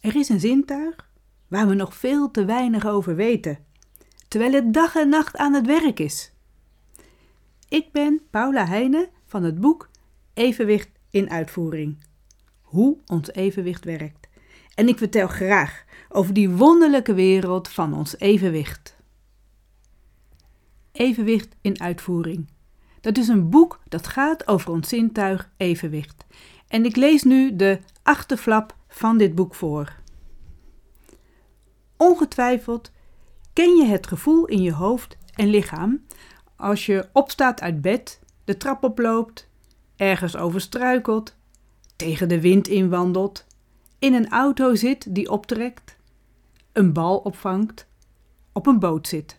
Er is een zintuig waar we nog veel te weinig over weten, terwijl het dag en nacht aan het werk is. Ik ben Paula Heijnen van het boek Evenwicht in uitvoering. Hoe ons evenwicht werkt. En ik vertel graag over die wonderlijke wereld van ons evenwicht. Evenwicht in uitvoering. Dat is een boek dat gaat over ons zintuig evenwicht. En ik lees nu de achterflap van dit boek voor. Ongetwijfeld ken je het gevoel in je hoofd en lichaam als je opstaat uit bed, de trap oploopt, ergens over struikelt, tegen de wind inwandelt, in een auto zit die optrekt, een bal opvangt, op een boot zit.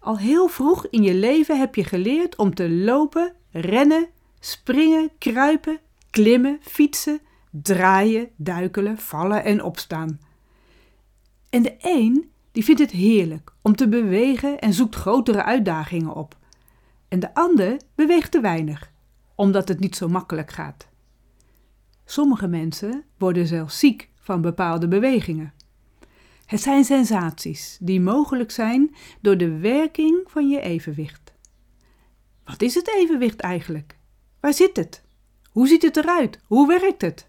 Al heel vroeg in je leven heb je geleerd om te lopen, rennen, springen, kruipen, klimmen, fietsen, draaien, duikelen, vallen en opstaan. En de een die vindt het heerlijk om te bewegen en zoekt grotere uitdagingen op. En de ander beweegt te weinig, omdat het niet zo makkelijk gaat. Sommige mensen worden zelfs ziek van bepaalde bewegingen. Het zijn sensaties die mogelijk zijn door de werking van je evenwicht. Wat is het evenwicht eigenlijk? Waar zit het? Hoe ziet het eruit? Hoe werkt het?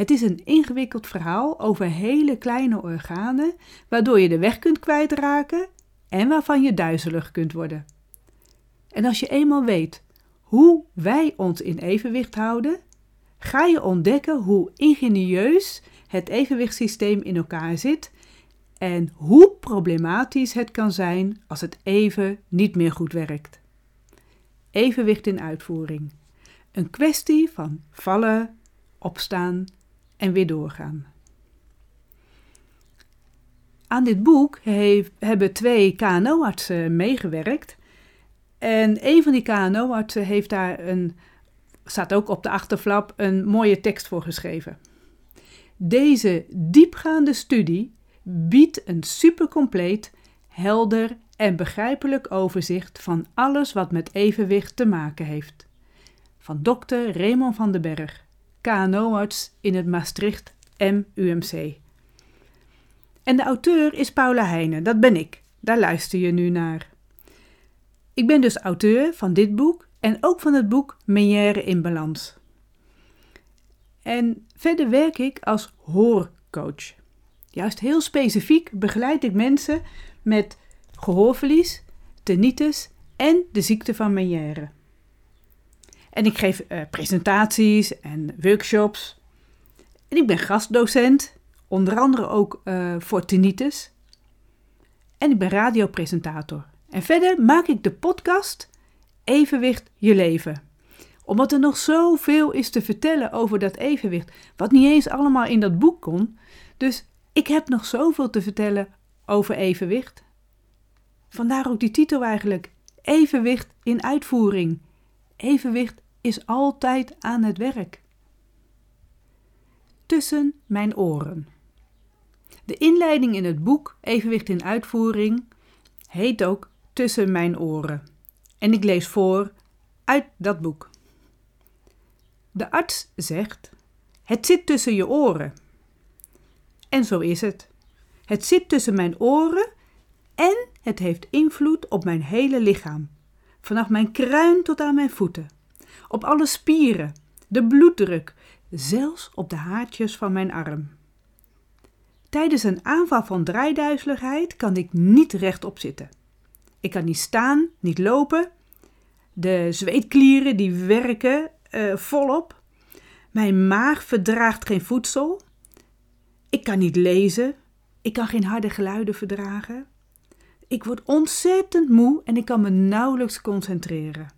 Het is een ingewikkeld verhaal over hele kleine organen, waardoor je de weg kunt kwijtraken en waarvan je duizelig kunt worden. En als je eenmaal weet hoe wij ons in evenwicht houden, ga je ontdekken hoe ingenieus het evenwichtssysteem in elkaar zit en hoe problematisch het kan zijn als het even niet meer goed werkt. Evenwicht in uitvoering. Een kwestie van vallen, opstaan en weer doorgaan. Aan dit boek hebben twee KNO-artsen meegewerkt. En een van die KNO-artsen heeft daar een, staat ook op de achterflap, een mooie tekst voor geschreven. Deze diepgaande studie biedt een supercompleet, helder en begrijpelijk overzicht van alles wat met evenwicht te maken heeft. Van dokter Raymond van den Berg, KNO-arts in het Maastricht MUMC. En de auteur is Paula Heijnen, dat ben ik. Daar luister je nu naar. Ik ben dus auteur van dit boek en ook van het boek Menière in Balans. En verder werk ik als hoorcoach. Juist heel specifiek begeleid ik mensen met gehoorverlies, tinnitus en de ziekte van Menière. En ik geef uh, presentaties en workshops. En ik ben gastdocent, onder andere ook uh, voor tinnitus. En ik ben radiopresentator. En verder maak ik de podcast Evenwicht je leven. Omdat er nog zoveel is te vertellen over dat evenwicht, wat niet eens allemaal in dat boek kon. Dus ik heb nog zoveel te vertellen over evenwicht. Vandaar ook die titel eigenlijk: Evenwicht in uitvoering. Evenwicht is altijd aan het werk. Tussen mijn oren. De inleiding in het boek Evenwicht in uitvoering heet ook Tussen mijn oren. En ik lees voor uit dat boek. De arts zegt: Het zit tussen je oren. En zo is het. Het zit tussen mijn oren en het heeft invloed op mijn hele lichaam, vanaf mijn kruin tot aan mijn voeten op alle spieren, de bloeddruk, zelfs op de haartjes van mijn arm. Tijdens een aanval van draaiduizeligheid kan ik niet rechtop zitten. Ik kan niet staan, niet lopen. De zweetklieren die werken uh, volop. Mijn maag verdraagt geen voedsel. Ik kan niet lezen. Ik kan geen harde geluiden verdragen. Ik word ontzettend moe en ik kan me nauwelijks concentreren.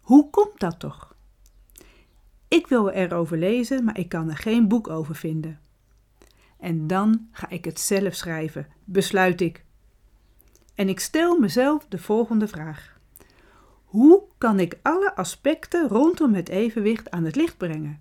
Hoe komt dat toch? Ik wil erover lezen, maar ik kan er geen boek over vinden. En dan ga ik het zelf schrijven, besluit ik. En ik stel mezelf de volgende vraag: Hoe kan ik alle aspecten rondom het evenwicht aan het licht brengen?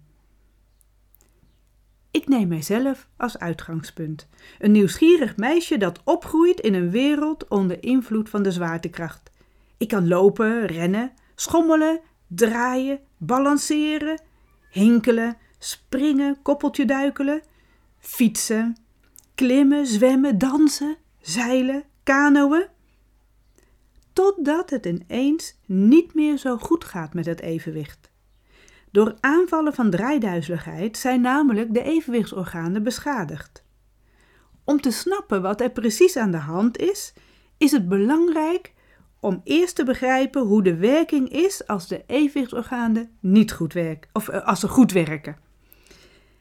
Ik neem mijzelf als uitgangspunt. Een nieuwsgierig meisje dat opgroeit in een wereld onder invloed van de zwaartekracht. Ik kan lopen, rennen, schommelen, draaien, balanceren, hinkelen, springen, koppeltje duikelen, fietsen, klimmen, zwemmen, dansen, zeilen, kanoën. Totdat het ineens niet meer zo goed gaat met het evenwicht. Door aanvallen van draaiduizeligheid zijn namelijk de evenwichtsorganen beschadigd. Om te snappen wat er precies aan de hand is, is het belangrijk om eerst te begrijpen hoe de werking is als de evenwichtsorganen niet goed werken, of eh, als ze goed werken.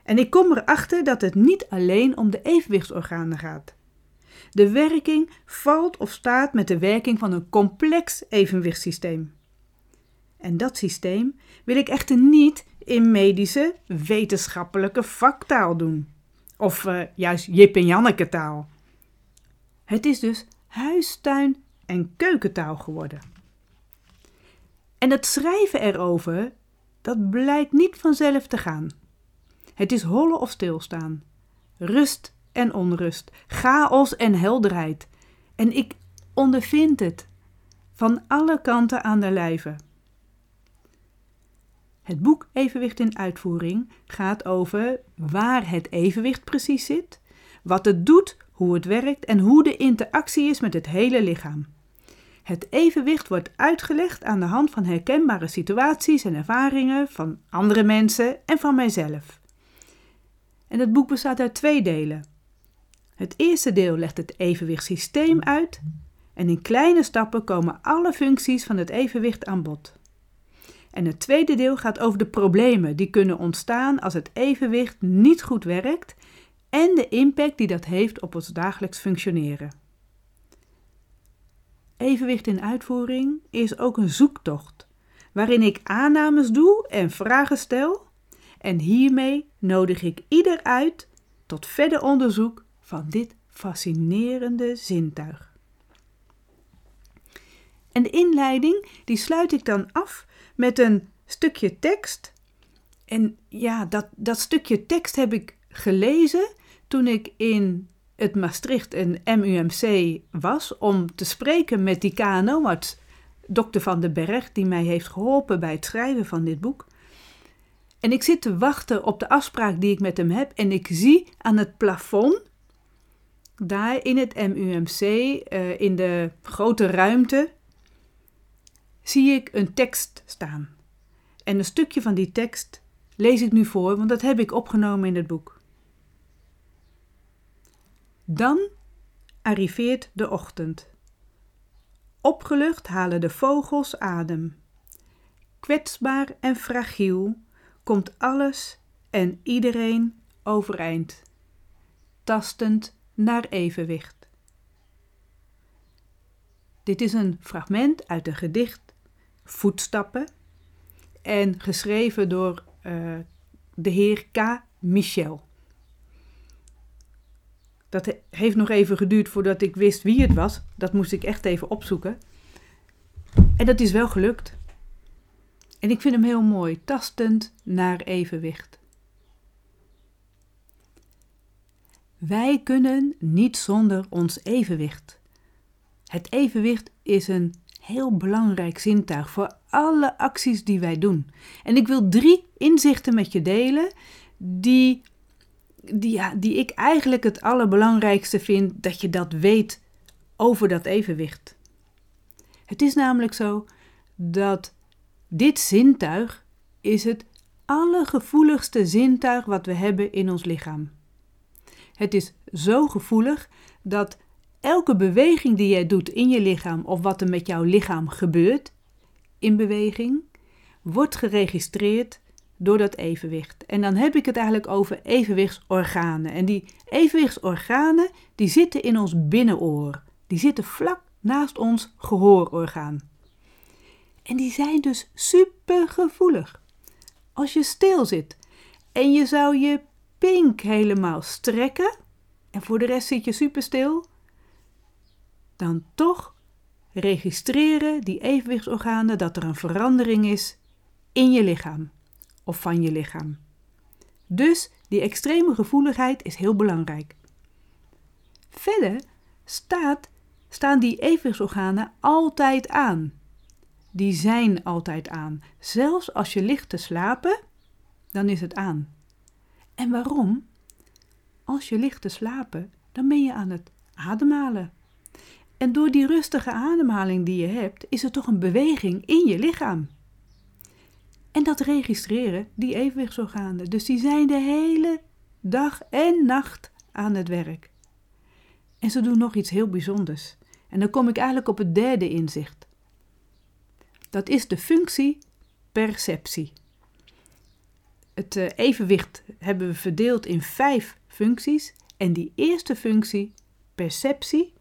En ik kom erachter dat het niet alleen om de evenwichtsorganen gaat. De werking valt of staat met de werking van een complex evenwichtssysteem. En dat systeem wil ik echter niet in medische, wetenschappelijke vaktaal doen. Of uh, juist Jip en Janneke taal. Het is dus huistuin en keukentaal geworden. En het schrijven erover, dat blijkt niet vanzelf te gaan. Het is hollen of stilstaan, rust en onrust, chaos en helderheid. En ik ondervind het van alle kanten aan de lijve. Het boek Evenwicht in uitvoering gaat over waar het evenwicht precies zit, wat het doet, hoe het werkt en hoe de interactie is met het hele lichaam. Het evenwicht wordt uitgelegd aan de hand van herkenbare situaties en ervaringen van andere mensen en van mijzelf. En het boek bestaat uit twee delen. Het eerste deel legt het evenwichtssysteem uit en in kleine stappen komen alle functies van het evenwicht aan bod. En het tweede deel gaat over de problemen die kunnen ontstaan als het evenwicht niet goed werkt en de impact die dat heeft op ons dagelijks functioneren. Evenwicht in uitvoering is ook een zoektocht, waarin ik aannames doe en vragen stel. En hiermee nodig ik ieder uit tot verder onderzoek van dit fascinerende zintuig. En de inleiding die sluit ik dan af met een stukje tekst. En ja, dat, dat stukje tekst heb ik gelezen toen ik in het Maastricht en MUMC was om te spreken met die KNO-arts, dokter Van den Berg, die mij heeft geholpen bij het schrijven van dit boek. En ik zit te wachten op de afspraak die ik met hem heb en ik zie aan het plafond, daar in het MUMC, uh, in de grote ruimte, zie ik een tekst staan. En een stukje van die tekst lees ik nu voor, want dat heb ik opgenomen in het boek. Dan arriveert de ochtend. Opgelucht halen de vogels adem. Kwetsbaar en fragiel komt alles en iedereen overeind, tastend naar evenwicht. Dit is een fragment uit een gedicht Voetstappen en geschreven door uh, de heer K. Michel. Dat heeft nog even geduurd voordat ik wist wie het was. Dat moest ik echt even opzoeken. En dat is wel gelukt. En ik vind hem heel mooi, tastend naar evenwicht. Wij kunnen niet zonder ons evenwicht. Het evenwicht is een heel belangrijk zintuig voor alle acties die wij doen. En ik wil drie inzichten met je delen die die, die ik eigenlijk het allerbelangrijkste vind dat je dat weet over dat evenwicht. Het is namelijk zo dat dit zintuig is het allergevoeligste zintuig wat we hebben in ons lichaam. Het is zo gevoelig dat elke beweging die jij doet in je lichaam of wat er met jouw lichaam gebeurt in beweging, wordt geregistreerd door dat evenwicht. En dan heb ik het eigenlijk over evenwichtsorganen. En die evenwichtsorganen die zitten in ons binnenoor. Die zitten vlak naast ons gehoororgaan. En die zijn dus super gevoelig. Als je stil zit en je zou je pink helemaal strekken en voor de rest zit je super stil, dan toch registreren die evenwichtsorganen dat er een verandering is in je lichaam of van je lichaam. Dus die extreme gevoeligheid is heel belangrijk. Verder staat, staan die evenwichtsorganen altijd aan. Die zijn altijd aan. Zelfs als je ligt te slapen, dan is het aan. En waarom? Als je ligt te slapen, dan ben je aan het ademhalen. En door die rustige ademhaling die je hebt, is er toch een beweging in je lichaam. En dat registreren die evenwichtsorganen. Dus die zijn de hele dag en nacht aan het werk. En ze doen nog iets heel bijzonders. En dan kom ik eigenlijk op het derde inzicht. Dat is de functie perceptie. Het eh, evenwicht hebben we verdeeld in vijf functies. En die eerste functie, perceptie,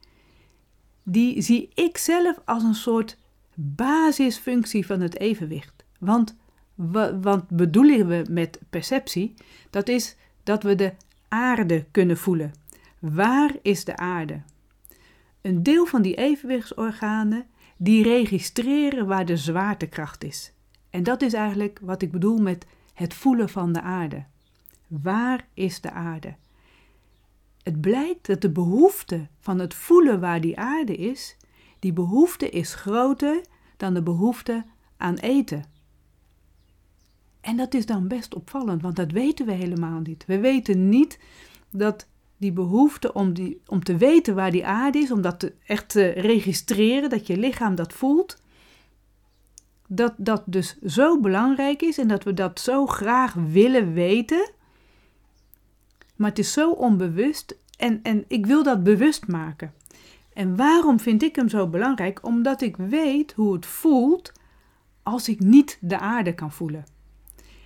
die zie ik zelf als een soort basisfunctie van het evenwicht. Want wat bedoelen we met perceptie? Dat is dat we de aarde kunnen voelen. Waar is de aarde? Een deel van die evenwichtsorganen die registreren waar de zwaartekracht is. En dat is eigenlijk wat ik bedoel met het voelen van de aarde. Waar is de aarde? Het blijkt dat de behoefte van het voelen waar die aarde is, die behoefte is groter dan de behoefte aan eten. En dat is dan best opvallend, want dat weten we helemaal niet. We weten niet dat die behoefte om, die, om te weten waar die aarde is, om dat te, echt te registreren, dat je lichaam dat voelt, dat dat dus zo belangrijk is en dat we dat zo graag willen weten. Maar het is zo onbewust en, en ik wil dat bewust maken. En waarom vind ik hem zo belangrijk? Omdat ik weet hoe het voelt als ik niet de aarde kan voelen.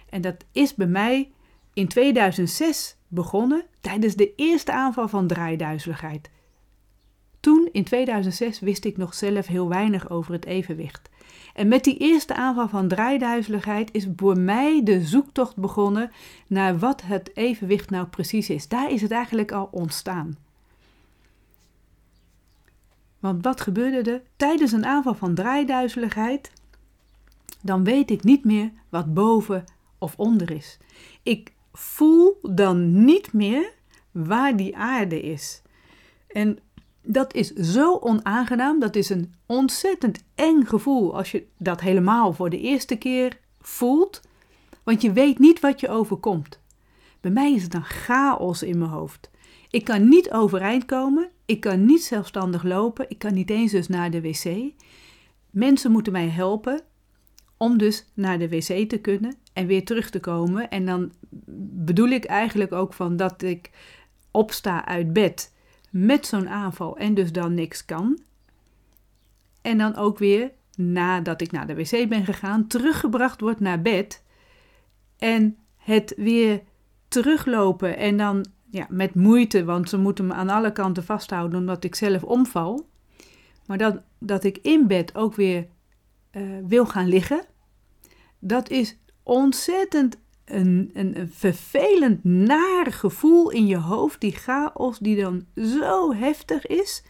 En dat is bij mij in 2006 begonnen tijdens de eerste aanval van draaiduizeligheid. Toen, in 2006, wist ik nog zelf heel weinig over het evenwicht. En met die eerste aanval van draaiduizeligheid is voor mij de zoektocht begonnen naar wat het evenwicht nou precies is. Daar is het eigenlijk al ontstaan. Want wat gebeurde er tijdens een aanval van draaiduizeligheid? Dan weet ik niet meer wat boven of onder is. Ik voel dan niet meer waar die aarde is. En dat is zo onaangenaam, dat is een ontzettend eng gevoel als je dat helemaal voor de eerste keer voelt, want je weet niet wat je overkomt. Bij mij is het een chaos in mijn hoofd. Ik kan niet overeind komen, ik kan niet zelfstandig lopen, ik kan niet eens dus naar de wc. Mensen moeten mij helpen om dus naar de wc te kunnen en weer terug te komen. En dan bedoel ik eigenlijk ook van dat ik opsta uit bed met zo'n aanval en dus dan niks kan. En dan ook weer nadat ik naar de wc ben gegaan, teruggebracht wordt naar bed. En het weer teruglopen en dan ja, met moeite, want ze moeten me aan alle kanten vasthouden omdat ik zelf omval. Maar dan, dat ik in bed ook weer uh, wil gaan liggen, dat is ontzettend een, een, een, vervelend, naar gevoel in je hoofd, die chaos die dan zo heftig is.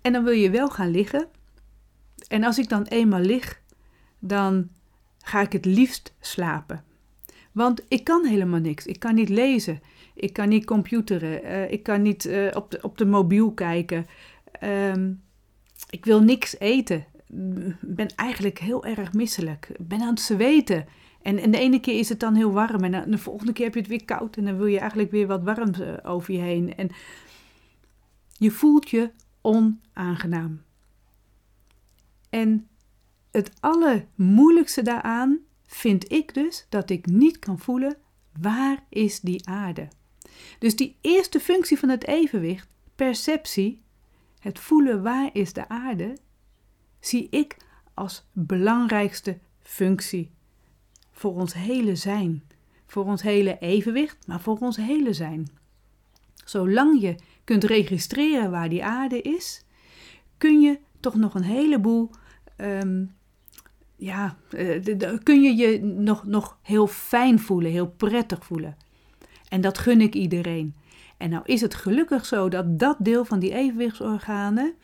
En dan wil je wel gaan liggen. En als ik dan eenmaal lig, dan ga ik het liefst slapen. Want ik kan helemaal niks. Ik kan niet lezen. Ik kan niet computeren. Uh, ik kan niet uh, op, de, op de mobiel kijken. Uh, ik wil niks eten. Ben eigenlijk heel erg misselijk. Ben aan het zweten. En, en de ene keer is het dan heel warm en de volgende keer heb je het weer koud en dan wil je eigenlijk weer wat warms eh, over je heen. En je voelt je onaangenaam. En het allermoeilijkste daaraan vind ik dus dat ik niet kan voelen waar is die aarde. Dus die eerste functie van het evenwicht, perceptie, het voelen waar is de aarde, zie ik als belangrijkste functie voor ons hele zijn. Voor ons hele evenwicht, maar voor ons hele zijn. Zolang je kunt registreren waar die aarde is, kun je toch nog een heleboel. Um, ja, uh, kun je je nog, nog heel fijn voelen, heel prettig voelen. En dat gun ik iedereen. En nou is het gelukkig zo dat dat deel van die evenwichtsorganen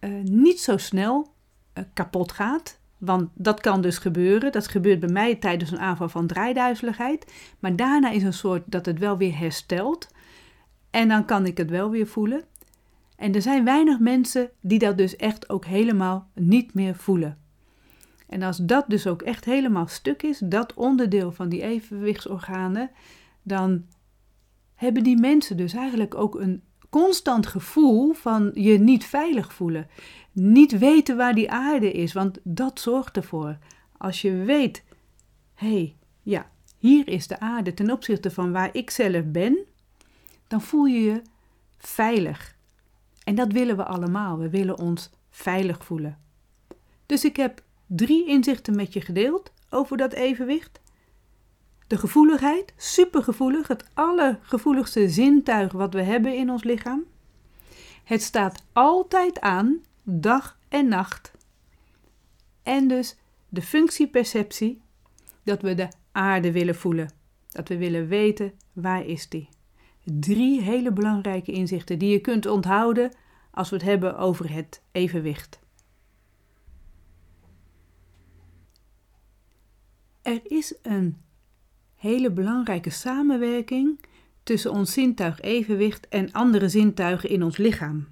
uh, niet zo snel uh, kapot gaat. Want dat kan dus gebeuren. Dat gebeurt bij mij tijdens een aanval van draaiduizeligheid. Maar daarna is een soort dat het wel weer herstelt. En dan kan ik het wel weer voelen. En er zijn weinig mensen die dat dus echt ook helemaal niet meer voelen. En als dat dus ook echt helemaal stuk is, dat onderdeel van die evenwichtsorganen, dan hebben die mensen dus eigenlijk ook een constant gevoel van je niet veilig voelen. Niet weten waar die aarde is, want dat zorgt ervoor. Als je weet, hé, hey, ja, hier is de aarde ten opzichte van waar ik zelf ben, dan voel je je veilig. En dat willen we allemaal. We willen ons veilig voelen. Dus ik heb drie inzichten met je gedeeld over dat evenwicht. De gevoeligheid, supergevoelig, het allergevoeligste zintuig wat we hebben in ons lichaam. Het staat altijd aan, dag en nacht. En dus de functieperceptie, dat we de aarde willen voelen. Dat we willen weten, waar is die? Drie hele belangrijke inzichten die je kunt onthouden als we het hebben over het evenwicht. Er is een hele belangrijke samenwerking tussen ons zintuig evenwicht en andere zintuigen in ons lichaam.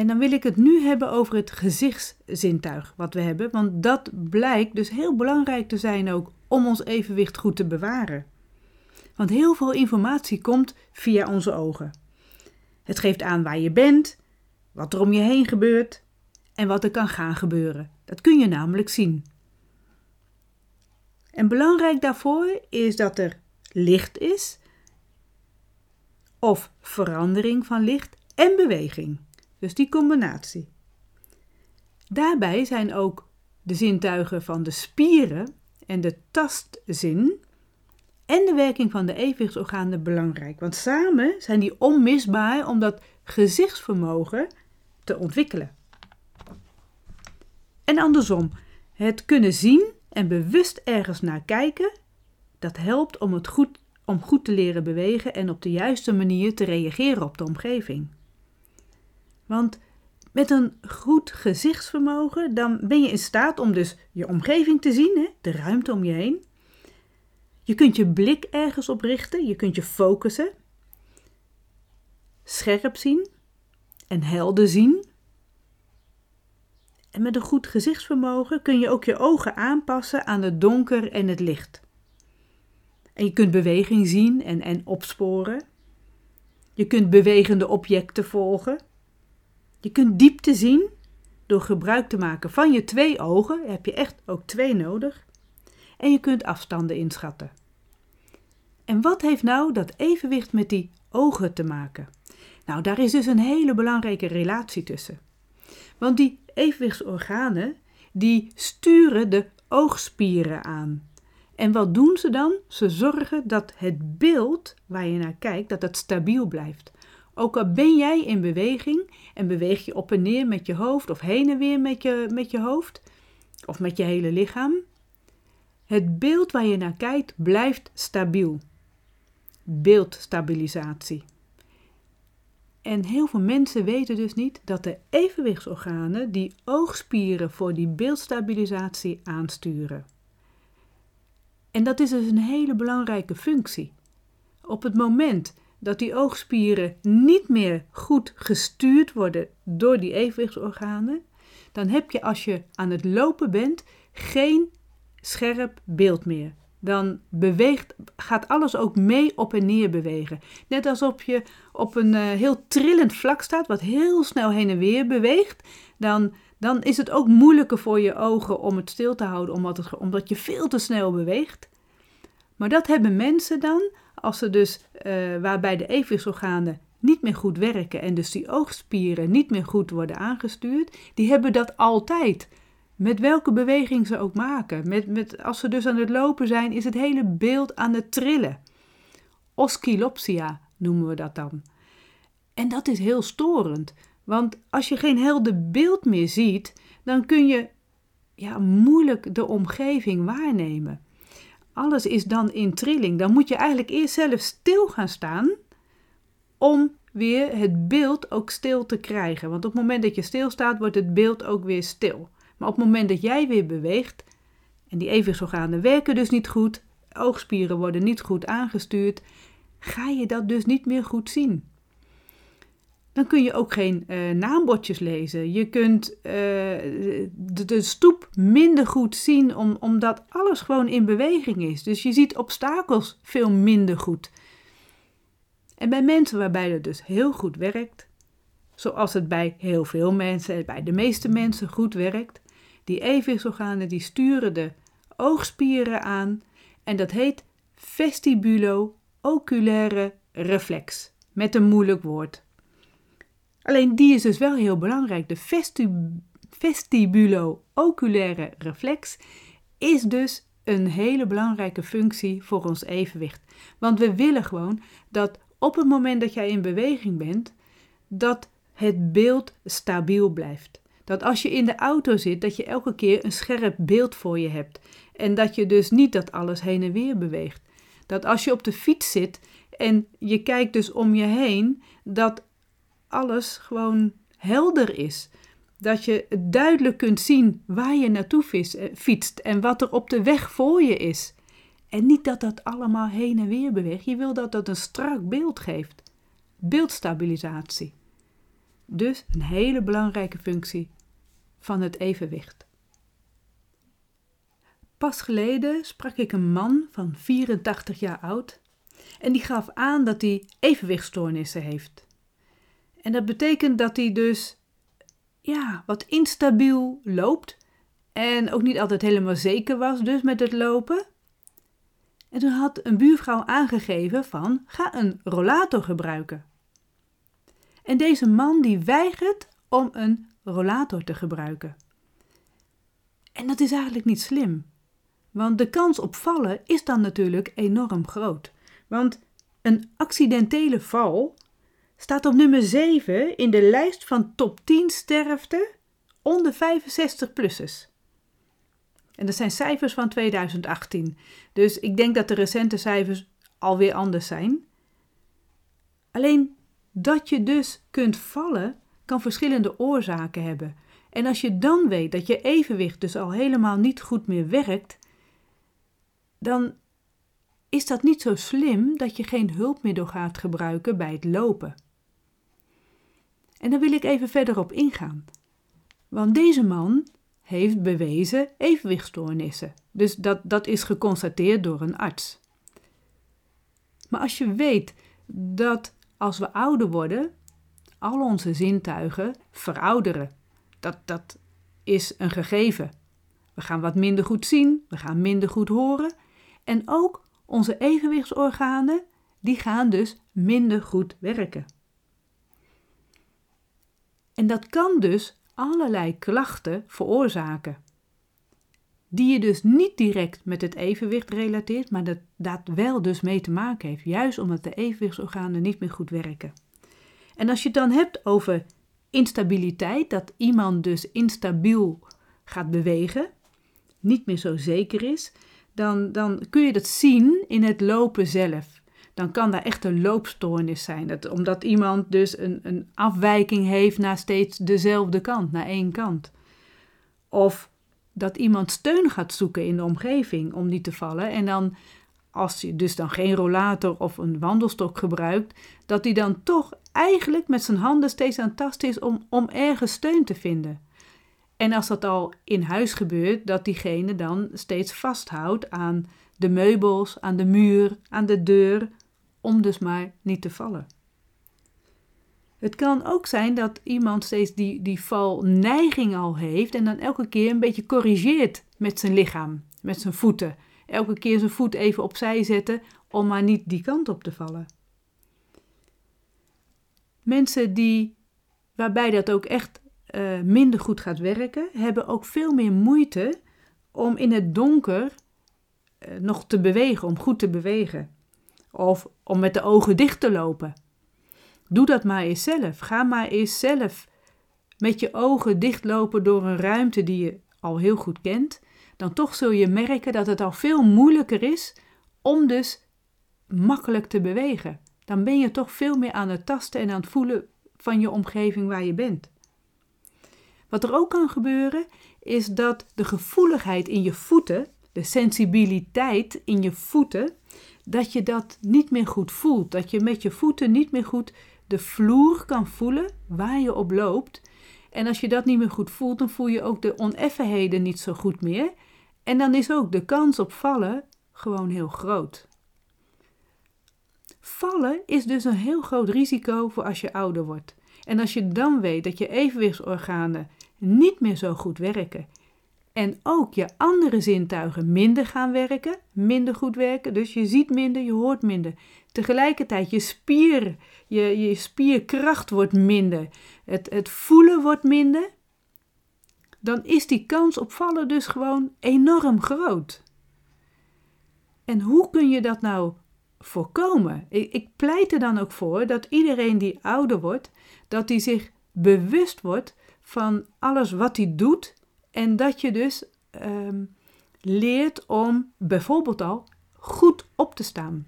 En dan wil ik het nu hebben over het gezichtszintuig wat we hebben, want dat blijkt dus heel belangrijk te zijn ook om ons evenwicht goed te bewaren. Want heel veel informatie komt via onze ogen. Het geeft aan waar je bent, wat er om je heen gebeurt en wat er kan gaan gebeuren. Dat kun je namelijk zien. En belangrijk daarvoor is dat er licht is, of verandering van licht en beweging. Dus die combinatie. Daarbij zijn ook de zintuigen van de spieren en de tastzin en de werking van de evenwichtsorganen belangrijk. Want samen zijn die onmisbaar om dat gezichtsvermogen te ontwikkelen. En andersom, het kunnen zien en bewust ergens naar kijken, dat helpt om, het goed, om goed te leren bewegen en op de juiste manier te reageren op de omgeving. Want met een goed gezichtsvermogen, dan ben je in staat om dus je omgeving te zien, hè, de ruimte om je heen. Je kunt je blik ergens op richten, je kunt je focussen, scherp zien en helder zien. En met een goed gezichtsvermogen kun je ook je ogen aanpassen aan het donker en het licht. En je kunt beweging zien en, en opsporen. Je kunt bewegende objecten volgen. Je kunt diepte zien door gebruik te maken van je twee ogen. heb je echt ook twee nodig. En je kunt afstanden inschatten. En wat heeft nou dat evenwicht met die ogen te maken? Nou, daar is dus een hele belangrijke relatie tussen. Want die evenwichtsorganen die sturen de oogspieren aan. En wat doen ze dan? Ze zorgen dat het beeld waar je naar kijkt, dat het stabiel blijft. Ook al ben jij in beweging en beweeg je op en neer met je hoofd of heen en weer met je, met je hoofd of met je hele lichaam, het beeld waar je naar kijkt blijft stabiel. Beeldstabilisatie. En heel veel mensen weten dus niet dat de evenwichtsorganen die oogspieren voor die beeldstabilisatie aansturen. En dat is dus een hele belangrijke functie. Op het moment dat die oogspieren niet meer goed gestuurd worden door die evenwichtsorganen, dan heb je als je aan het lopen bent geen scherp beeld meer dan beweegt, gaat alles ook mee op en neer bewegen. Net alsof je op een uh, heel trillend vlak staat, wat heel snel heen en weer beweegt, dan, dan is het ook moeilijker voor je ogen om het stil te houden, omdat, het, omdat je veel te snel beweegt. Maar dat hebben mensen dan, als ze dus, uh, waarbij de evenwichtsorganen niet meer goed werken en dus die oogspieren niet meer goed worden aangestuurd, die hebben dat altijd. Met welke beweging ze ook maken. Met, met, als ze dus aan het lopen zijn, is het hele beeld aan het trillen. Oscillopsia noemen we dat dan. En dat is heel storend. Want als je geen helder beeld meer ziet, dan kun je ja, moeilijk de omgeving waarnemen. Alles is dan in trilling. Dan moet je eigenlijk eerst zelf stil gaan staan om weer het beeld ook stil te krijgen. Want op het moment dat je stilstaat, wordt het beeld ook weer stil. Maar op het moment dat jij weer beweegt, en die evenwichtsorganen werken dus niet goed, oogspieren worden niet goed aangestuurd, ga je dat dus niet meer goed zien. Dan kun je ook geen uh, naambordjes lezen. Je kunt uh, de, stoep minder goed zien, om, omdat alles gewoon in beweging is. Dus je ziet obstakels veel minder goed. En bij mensen waarbij het dus heel goed werkt, zoals het bij heel veel mensen, bij de meeste mensen goed werkt, die evenwichtsorganen die sturen de oogspieren aan en dat heet vestibulo-oculaire reflex, met een moeilijk woord. Alleen die is dus wel heel belangrijk. De vestibulo-oculaire reflex is dus een hele belangrijke functie voor ons evenwicht. Want we willen gewoon dat op het moment dat jij in beweging bent, dat het beeld stabiel blijft. Dat als je in de auto zit, dat je elke keer een scherp beeld voor je hebt. En dat je dus niet dat alles heen en weer beweegt. Dat als je op de fiets zit en je kijkt dus om je heen, dat alles gewoon helder is. Dat je duidelijk kunt zien waar je naartoe eh, fietst en wat er op de weg voor je is. En niet dat dat allemaal heen en weer beweegt. Je wil dat dat een strak beeld geeft. Beeldstabilisatie. Dus een hele belangrijke functie van het evenwicht. Pas geleden sprak ik een man van 84 jaar oud en die gaf aan dat hij evenwichtstoornissen heeft. En dat betekent dat hij dus ja, wat instabiel loopt en ook niet altijd helemaal zeker was dus met het lopen. En toen had een buurvrouw aangegeven van ga een rollator gebruiken. En deze man die weigert om een rollator te gebruiken. En dat is eigenlijk niet slim. Want de kans op vallen is dan natuurlijk enorm groot. Want een accidentele val staat op nummer 7 in de lijst van top 10 sterfte onder 65-plussers. En dat zijn cijfers van 2018. Dus ik denk dat de recente cijfers alweer anders zijn. Alleen dat je dus kunt vallen, kan verschillende oorzaken hebben. En als je dan weet dat je evenwicht dus al helemaal niet goed meer werkt, dan is dat niet zo slim dat je geen hulpmiddel gaat gebruiken bij het lopen. En daar wil ik even verder op ingaan. Want deze man heeft bewezen evenwichtstoornissen. Dus dat, dat is geconstateerd door een arts. Maar als je weet dat als we ouder worden, al onze zintuigen verouderen. Dat, dat is een gegeven. We gaan wat minder goed zien, we gaan minder goed horen. En ook onze evenwichtsorganen, die gaan dus minder goed werken. En dat kan dus allerlei klachten veroorzaken. Die je dus niet direct met het evenwicht relateert, maar dat, dat wel dus mee te maken heeft. Juist omdat de evenwichtsorganen niet meer goed werken. En als je het dan hebt over instabiliteit, dat iemand dus instabiel gaat bewegen, niet meer zo zeker is, dan, dan kun je dat zien in het lopen zelf dan kan daar echt een loopstoornis zijn. Dat, omdat iemand dus een, een afwijking heeft naar steeds dezelfde kant, naar één kant. Of dat iemand steun gaat zoeken in de omgeving om niet te vallen. En dan, als je dus dan geen rollator of een wandelstok gebruikt, dat hij dan toch eigenlijk met zijn handen steeds aan het tasten is om, om ergens steun te vinden. En als dat al in huis gebeurt, dat diegene dan steeds vasthoudt aan de meubels, aan de muur, aan de deur, om dus maar niet te vallen. Het kan ook zijn dat iemand steeds die, die valneiging al heeft en dan elke keer een beetje corrigeert met zijn lichaam, met zijn voeten. Elke keer zijn voet even opzij zetten om maar niet die kant op te vallen. Mensen die, waarbij dat ook echt uh, minder goed gaat werken, hebben ook veel meer moeite om in het donker uh, nog te bewegen, om goed te bewegen. Of om met de ogen dicht te lopen. Doe dat maar eens zelf. Ga maar eens zelf met je ogen dichtlopen door een ruimte die je al heel goed kent. Dan toch zul je merken dat het al veel moeilijker is om dus makkelijk te bewegen. Dan ben je toch veel meer aan het tasten en aan het voelen van je omgeving waar je bent. Wat er ook kan gebeuren, is dat de gevoeligheid in je voeten, de sensibiliteit in je voeten, dat je dat niet meer goed voelt. Dat je met je voeten niet meer goed de vloer kan voelen waar je op loopt. En als je dat niet meer goed voelt, dan voel je ook de oneffenheden niet zo goed meer. En dan is ook de kans op vallen gewoon heel groot. Vallen is dus een heel groot risico voor als je ouder wordt. En als je dan weet dat je evenwichtsorganen niet meer zo goed werken en ook je andere zintuigen minder gaan werken, minder goed werken, dus je ziet minder, je hoort minder. Tegelijkertijd je spier, je, je spierkracht wordt minder, het, het voelen wordt minder, dan is die kans op vallen dus gewoon enorm groot. En hoe kun je dat nou voorkomen? Ik, ik pleit er dan ook voor dat iedereen die ouder wordt, dat hij zich bewust wordt van alles wat hij doet en dat je dus um, leert om bijvoorbeeld al goed op te staan.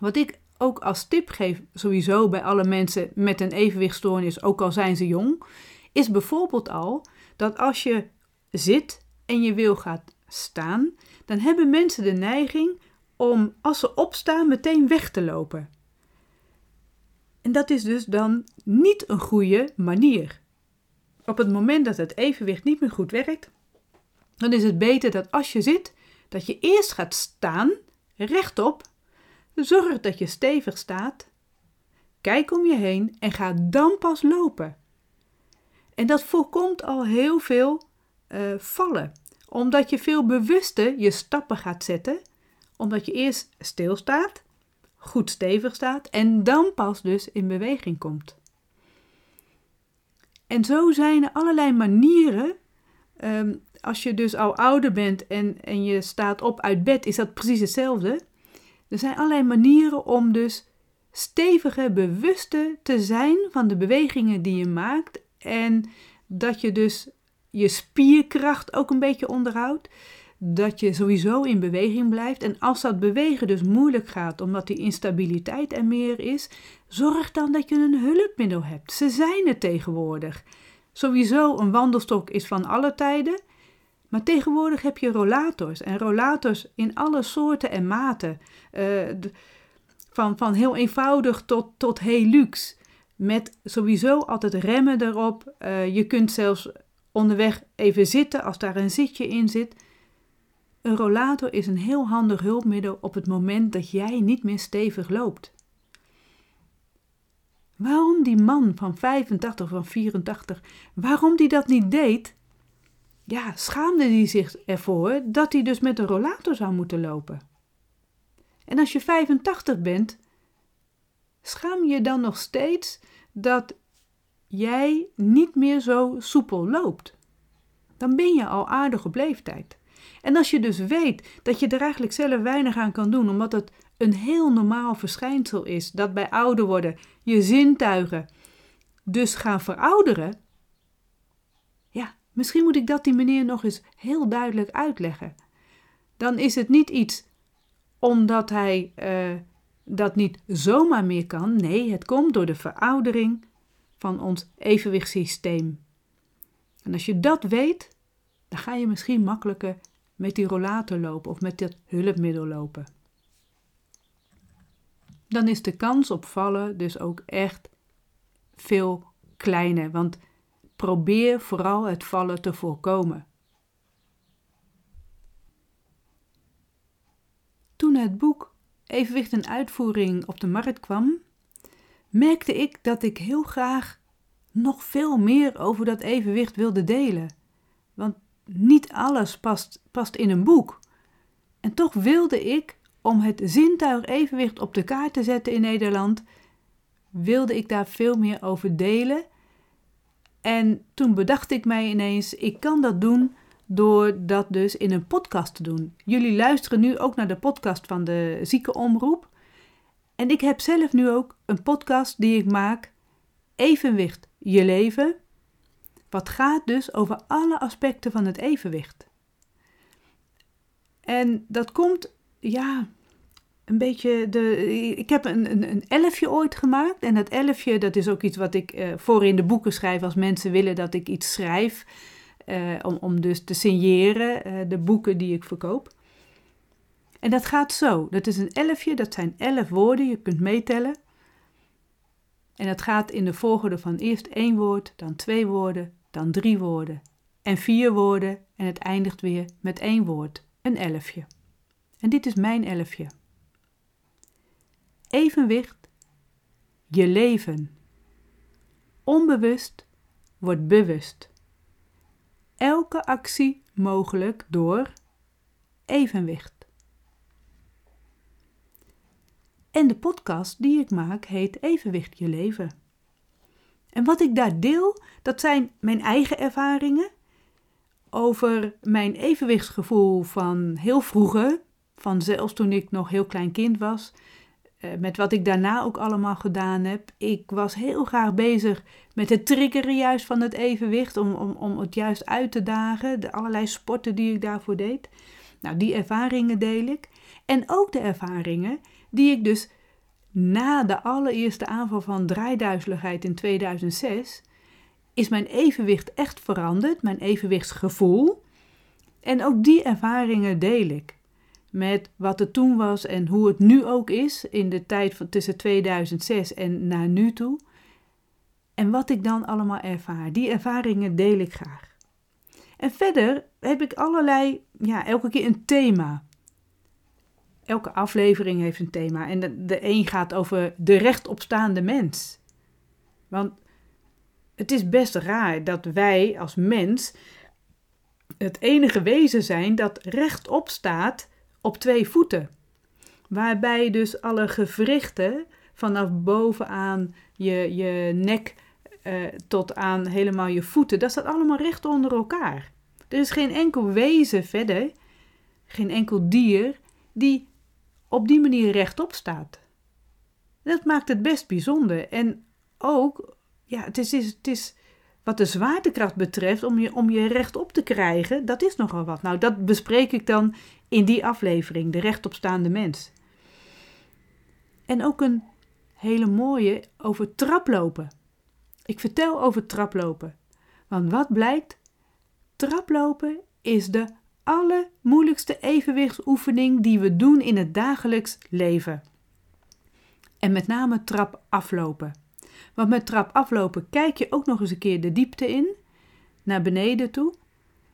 Wat ik ook als tip geef, sowieso bij alle mensen met een evenwichtstoornis, ook al zijn ze jong, is bijvoorbeeld al dat als je zit en je wil gaat staan, dan hebben mensen de neiging om als ze opstaan meteen weg te lopen. En dat is dus dan niet een goede manier. Op het moment dat het evenwicht niet meer goed werkt, dan is het beter dat als je zit, dat je eerst gaat staan, rechtop, zorg dat je stevig staat, kijk om je heen en ga dan pas lopen. En dat voorkomt al heel veel uh, vallen, omdat je veel bewuster je stappen gaat zetten, omdat je eerst stilstaat, goed stevig staat en dan pas dus in beweging komt. En zo zijn er allerlei manieren. Um, als je dus al ouder bent en, en je staat op uit bed, is dat precies hetzelfde. Er zijn allerlei manieren om dus steviger, bewuster te zijn van de bewegingen die je maakt. En dat je dus je spierkracht ook een beetje onderhoudt. Dat je sowieso in beweging blijft. En als dat bewegen dus moeilijk gaat, omdat die instabiliteit er meer is, zorg dan dat je een hulpmiddel hebt. Ze zijn er tegenwoordig. Sowieso een wandelstok is van alle tijden. Maar tegenwoordig heb je rollators. En rollators in alle soorten en maten. Uh, van, van heel eenvoudig tot, tot heel luxe. Met sowieso altijd remmen erop. Uh, je kunt zelfs onderweg even zitten als daar een zitje in zit. Een rollator is een heel handig hulpmiddel op het moment dat jij niet meer stevig loopt. Waarom die man van 85 of van 84, waarom die dat niet deed? Ja, schaamde hij zich ervoor dat hij dus met een rollator zou moeten lopen. En als je 85 bent, schaam je dan nog steeds dat jij niet meer zo soepel loopt. Dan ben je al aardig op leeftijd. En als je dus weet dat je er eigenlijk zelf weinig aan kan doen, omdat het een heel normaal verschijnsel is dat bij ouder worden je zintuigen dus gaan verouderen. Ja, misschien moet ik dat die meneer nog eens heel duidelijk uitleggen. Dan is het niet iets omdat hij uh, dat niet zomaar meer kan. Nee, het komt door de veroudering van ons evenwichtssysteem. En als je dat weet, dan ga je misschien makkelijker met die rollator lopen of met dat hulpmiddel lopen dan is de kans op vallen dus ook echt veel kleiner. Want probeer vooral het vallen te voorkomen. Toen het boek Evenwicht en Uitvoering op de markt kwam, merkte ik dat ik heel graag nog veel meer over dat evenwicht wilde delen. Want niet alles past, past in een boek. En toch wilde ik om het zintuig evenwicht op de kaart te zetten in Nederland, wilde ik daar veel meer over delen. En toen bedacht ik mij ineens, ik kan dat doen door dat dus in een podcast te doen. Jullie luisteren nu ook naar de podcast van de ziekenomroep. En ik heb zelf nu ook een podcast die ik maak, Evenwicht je leven. Wat gaat dus over alle aspecten van het evenwicht. En dat komt ja, een beetje de. Ik heb een, een, een elfje ooit gemaakt. En dat elfje, dat is ook iets wat ik uh, voor in de boeken schrijf als mensen willen dat ik iets schrijf. Uh, om, om dus te signeren uh, de boeken die ik verkoop. En dat gaat zo. Dat is een elfje, dat zijn elf woorden, je kunt meetellen. En het gaat in de volgorde van eerst één woord, dan twee woorden, dan drie woorden en vier woorden en het eindigt weer met één woord, een elfje. En dit is mijn elfje. Evenwicht, je leven. Onbewust wordt bewust. Elke actie mogelijk door evenwicht. En de podcast die ik maak heet Evenwicht je leven. En wat ik daar deel, dat zijn mijn eigen ervaringen over mijn evenwichtsgevoel van heel vroeger, van zelfs toen ik nog heel klein kind was, eh, met wat ik daarna ook allemaal gedaan heb. Ik was heel graag bezig met het triggeren juist van het evenwicht, om, om, om het juist uit te dagen, de allerlei sporten die ik daarvoor deed. Nou, die ervaringen deel ik. En ook de ervaringen die ik dus na de allereerste aanval van draaiduizeligheid in 2006 is mijn evenwicht echt veranderd, mijn evenwichtsgevoel. En ook die ervaringen deel ik. Met wat het toen was en hoe het nu ook is in de tijd van tussen 2006 en naar nu toe. En wat ik dan allemaal ervaar. Die ervaringen deel ik graag. En verder heb ik allerlei, ja, elke keer een thema. Elke aflevering heeft een thema. En de, de een gaat over de rechtopstaande mens. Want het is best raar dat wij als mens het enige wezen zijn dat rechtop staat op twee voeten. Waarbij dus alle gewrichten vanaf bovenaan je, je nek uh, tot aan helemaal je voeten, dat staat allemaal recht onder elkaar. Er is geen enkel wezen verder, geen enkel dier, die op die manier rechtop staat. Dat maakt het best bijzonder. En ook ja, het is, het is wat de zwaartekracht betreft, om je, om je rechtop te krijgen, dat is nogal wat. Nou, dat bespreek ik dan in die aflevering, de rechtopstaande mens. En ook een hele mooie over traplopen. Ik vertel over traplopen. Want wat blijkt? Traplopen is de allermoeilijkste evenwichtsoefening die we doen in het dagelijks leven. En met name trap aflopen. Want met trap aflopen kijk je ook nog eens een keer de diepte in, naar beneden toe.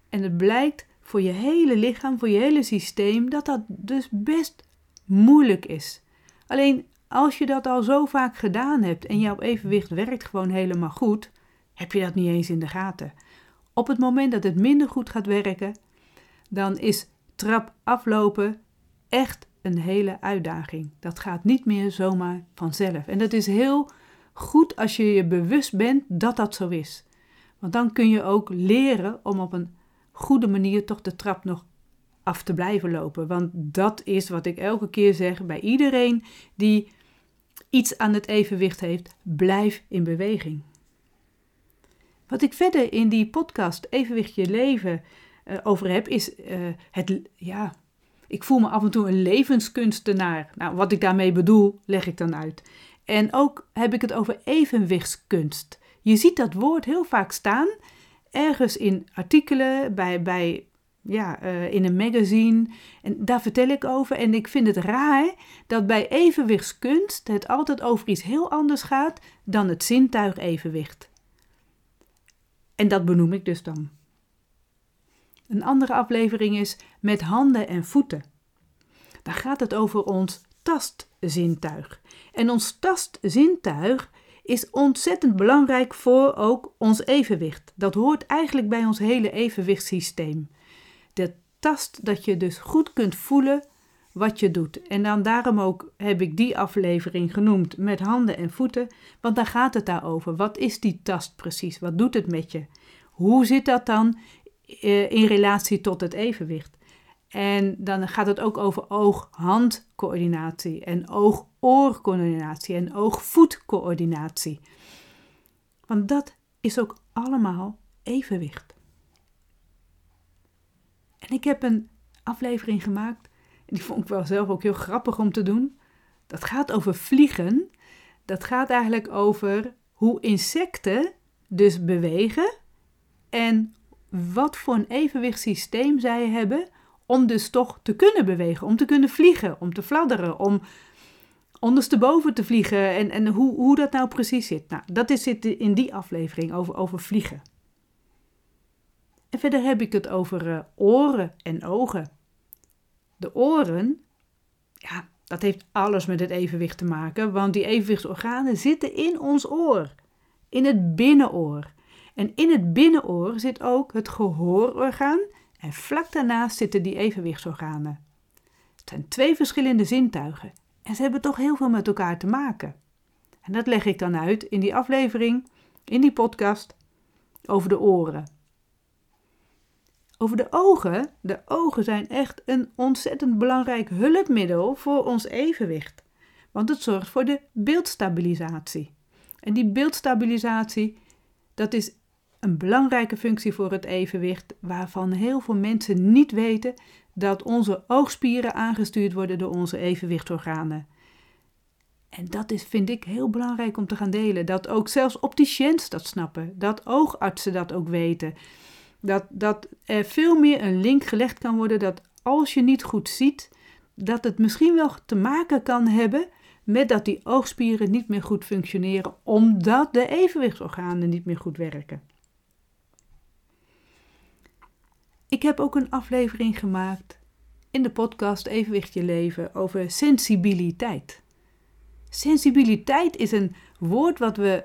En het blijkt voor je hele lichaam, voor je hele systeem, dat dat dus best moeilijk is. Alleen als je dat al zo vaak gedaan hebt en jouw evenwicht werkt gewoon helemaal goed, heb je dat niet eens in de gaten. Op het moment dat het minder goed gaat werken, dan is trap aflopen echt een hele uitdaging. Dat gaat niet meer zomaar vanzelf. En dat is heel goed als je je bewust bent dat dat zo is. Want dan kun je ook leren om op een goede manier toch de trap nog af te blijven lopen. Want dat is wat ik elke keer zeg bij iedereen die iets aan het evenwicht heeft: blijf in beweging. Wat ik verder in die podcast Evenwicht je leven uh, over heb, is uh, het, ja, ik voel me af en toe een levenskunstenaar. Nou, wat ik daarmee bedoel, leg ik dan uit. En ook heb ik het over evenwichtskunst. Je ziet dat woord heel vaak staan, ergens in artikelen, bij, bij, ja, uh, in een magazine. En daar vertel ik over. En ik vind het raar dat bij evenwichtskunst het altijd over iets heel anders gaat dan het zintuigevenwicht. En dat benoem ik dus dan. Een andere aflevering is met handen en voeten. Daar gaat het over ons tastzintuig. En ons tastzintuig is ontzettend belangrijk voor ook ons evenwicht. Dat hoort eigenlijk bij ons hele evenwichtssysteem. De tast dat je dus goed kunt voelen wat je doet. En dan daarom ook heb ik die aflevering genoemd met handen en voeten, want daar gaat het daarover. Wat is die tast precies? Wat doet het met je? Hoe zit dat dan in relatie tot het evenwicht? En dan gaat het ook over oog-handcoördinatie en oog-oorcoördinatie en oog-voetcoördinatie. Want dat is ook allemaal evenwicht. En ik heb een aflevering gemaakt, die vond ik wel zelf ook heel grappig om te doen. Dat gaat over vliegen. Dat gaat eigenlijk over hoe insecten dus bewegen en wat voor een evenwichtssysteem zij hebben om dus toch te kunnen bewegen, om te kunnen vliegen, om te fladderen, om, ondersteboven te vliegen en, en hoe, hoe dat nou precies zit. Nou, dat is zit in die aflevering over, over vliegen. En verder heb ik het over uh, oren en ogen. De oren, ja, dat heeft alles met het evenwicht te maken, want die evenwichtsorganen zitten in ons oor, in het binnenoor. En in het binnenoor zit ook het gehoororgaan en vlak daarnaast zitten die evenwichtsorganen. Het zijn twee verschillende zintuigen en ze hebben toch heel veel met elkaar te maken. En dat leg ik dan uit in die aflevering, in die podcast over de oren. Over de ogen. De ogen zijn echt een ontzettend belangrijk hulpmiddel voor ons evenwicht. Want het zorgt voor de beeldstabilisatie. En die beeldstabilisatie, dat is een belangrijke functie voor het evenwicht, waarvan heel veel mensen niet weten dat onze oogspieren aangestuurd worden door onze evenwichtsorganen. En dat is, vind ik, heel belangrijk om te gaan delen. Dat ook zelfs opticiëns dat snappen. Dat oogartsen dat ook weten. Dat, dat er veel meer een link gelegd kan worden dat als je niet goed ziet, dat het misschien wel te maken kan hebben met dat die oogspieren niet meer goed functioneren, omdat de evenwichtsorganen niet meer goed werken. Ik heb ook een aflevering gemaakt in de podcast Evenwicht je leven over sensibiliteit. Sensibiliteit is een woord wat we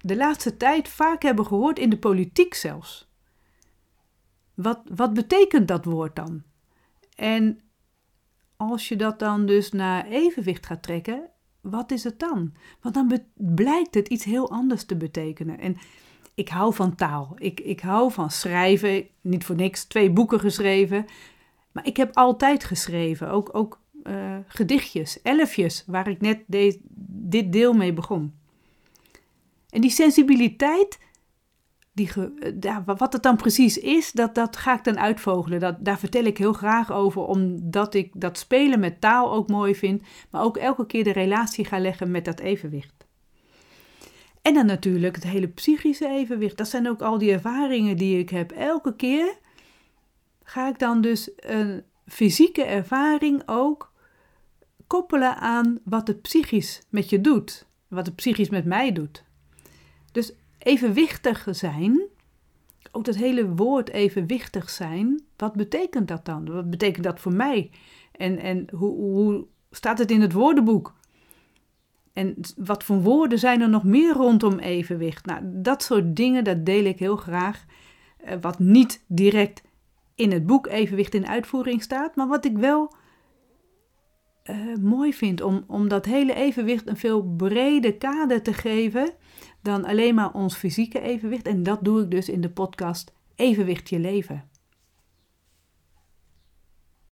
de laatste tijd vaak hebben gehoord in de politiek zelfs. Wat, wat betekent dat woord dan? En als je dat dan dus naar evenwicht gaat trekken, wat is het dan? Want dan blijkt het iets heel anders te betekenen. En ik hou van taal. Ik, ik hou van schrijven. Niet voor niks twee boeken geschreven. Maar ik heb altijd geschreven. Ook, ook uh, gedichtjes, elfjes, waar ik net dit deel mee begon. En die sensibiliteit, die, ja, wat het dan precies is, dat, dat ga ik dan uitvogelen. Dat, daar vertel ik heel graag over, omdat ik dat spelen met taal ook mooi vind. Maar ook elke keer de relatie ga leggen met dat evenwicht. En dan natuurlijk het hele psychische evenwicht. Dat zijn ook al die ervaringen die ik heb. Elke keer ga ik dan dus een fysieke ervaring ook koppelen aan wat het psychisch met je doet. Wat het psychisch met mij doet. Dus evenwichtig zijn, ook dat hele woord evenwichtig zijn, wat betekent dat dan? Wat betekent dat voor mij? En, en hoe, hoe staat het in het woordenboek? En wat voor woorden zijn er nog meer rondom evenwicht? Nou, dat soort dingen, dat deel ik heel graag. Eh, wat niet direct in het boek Evenwicht in uitvoering staat, maar wat ik wel uh, mooi vind om, om dat hele evenwicht een veel breder kader te geven dan alleen maar ons fysieke evenwicht. En dat doe ik dus in de podcast Evenwicht je leven.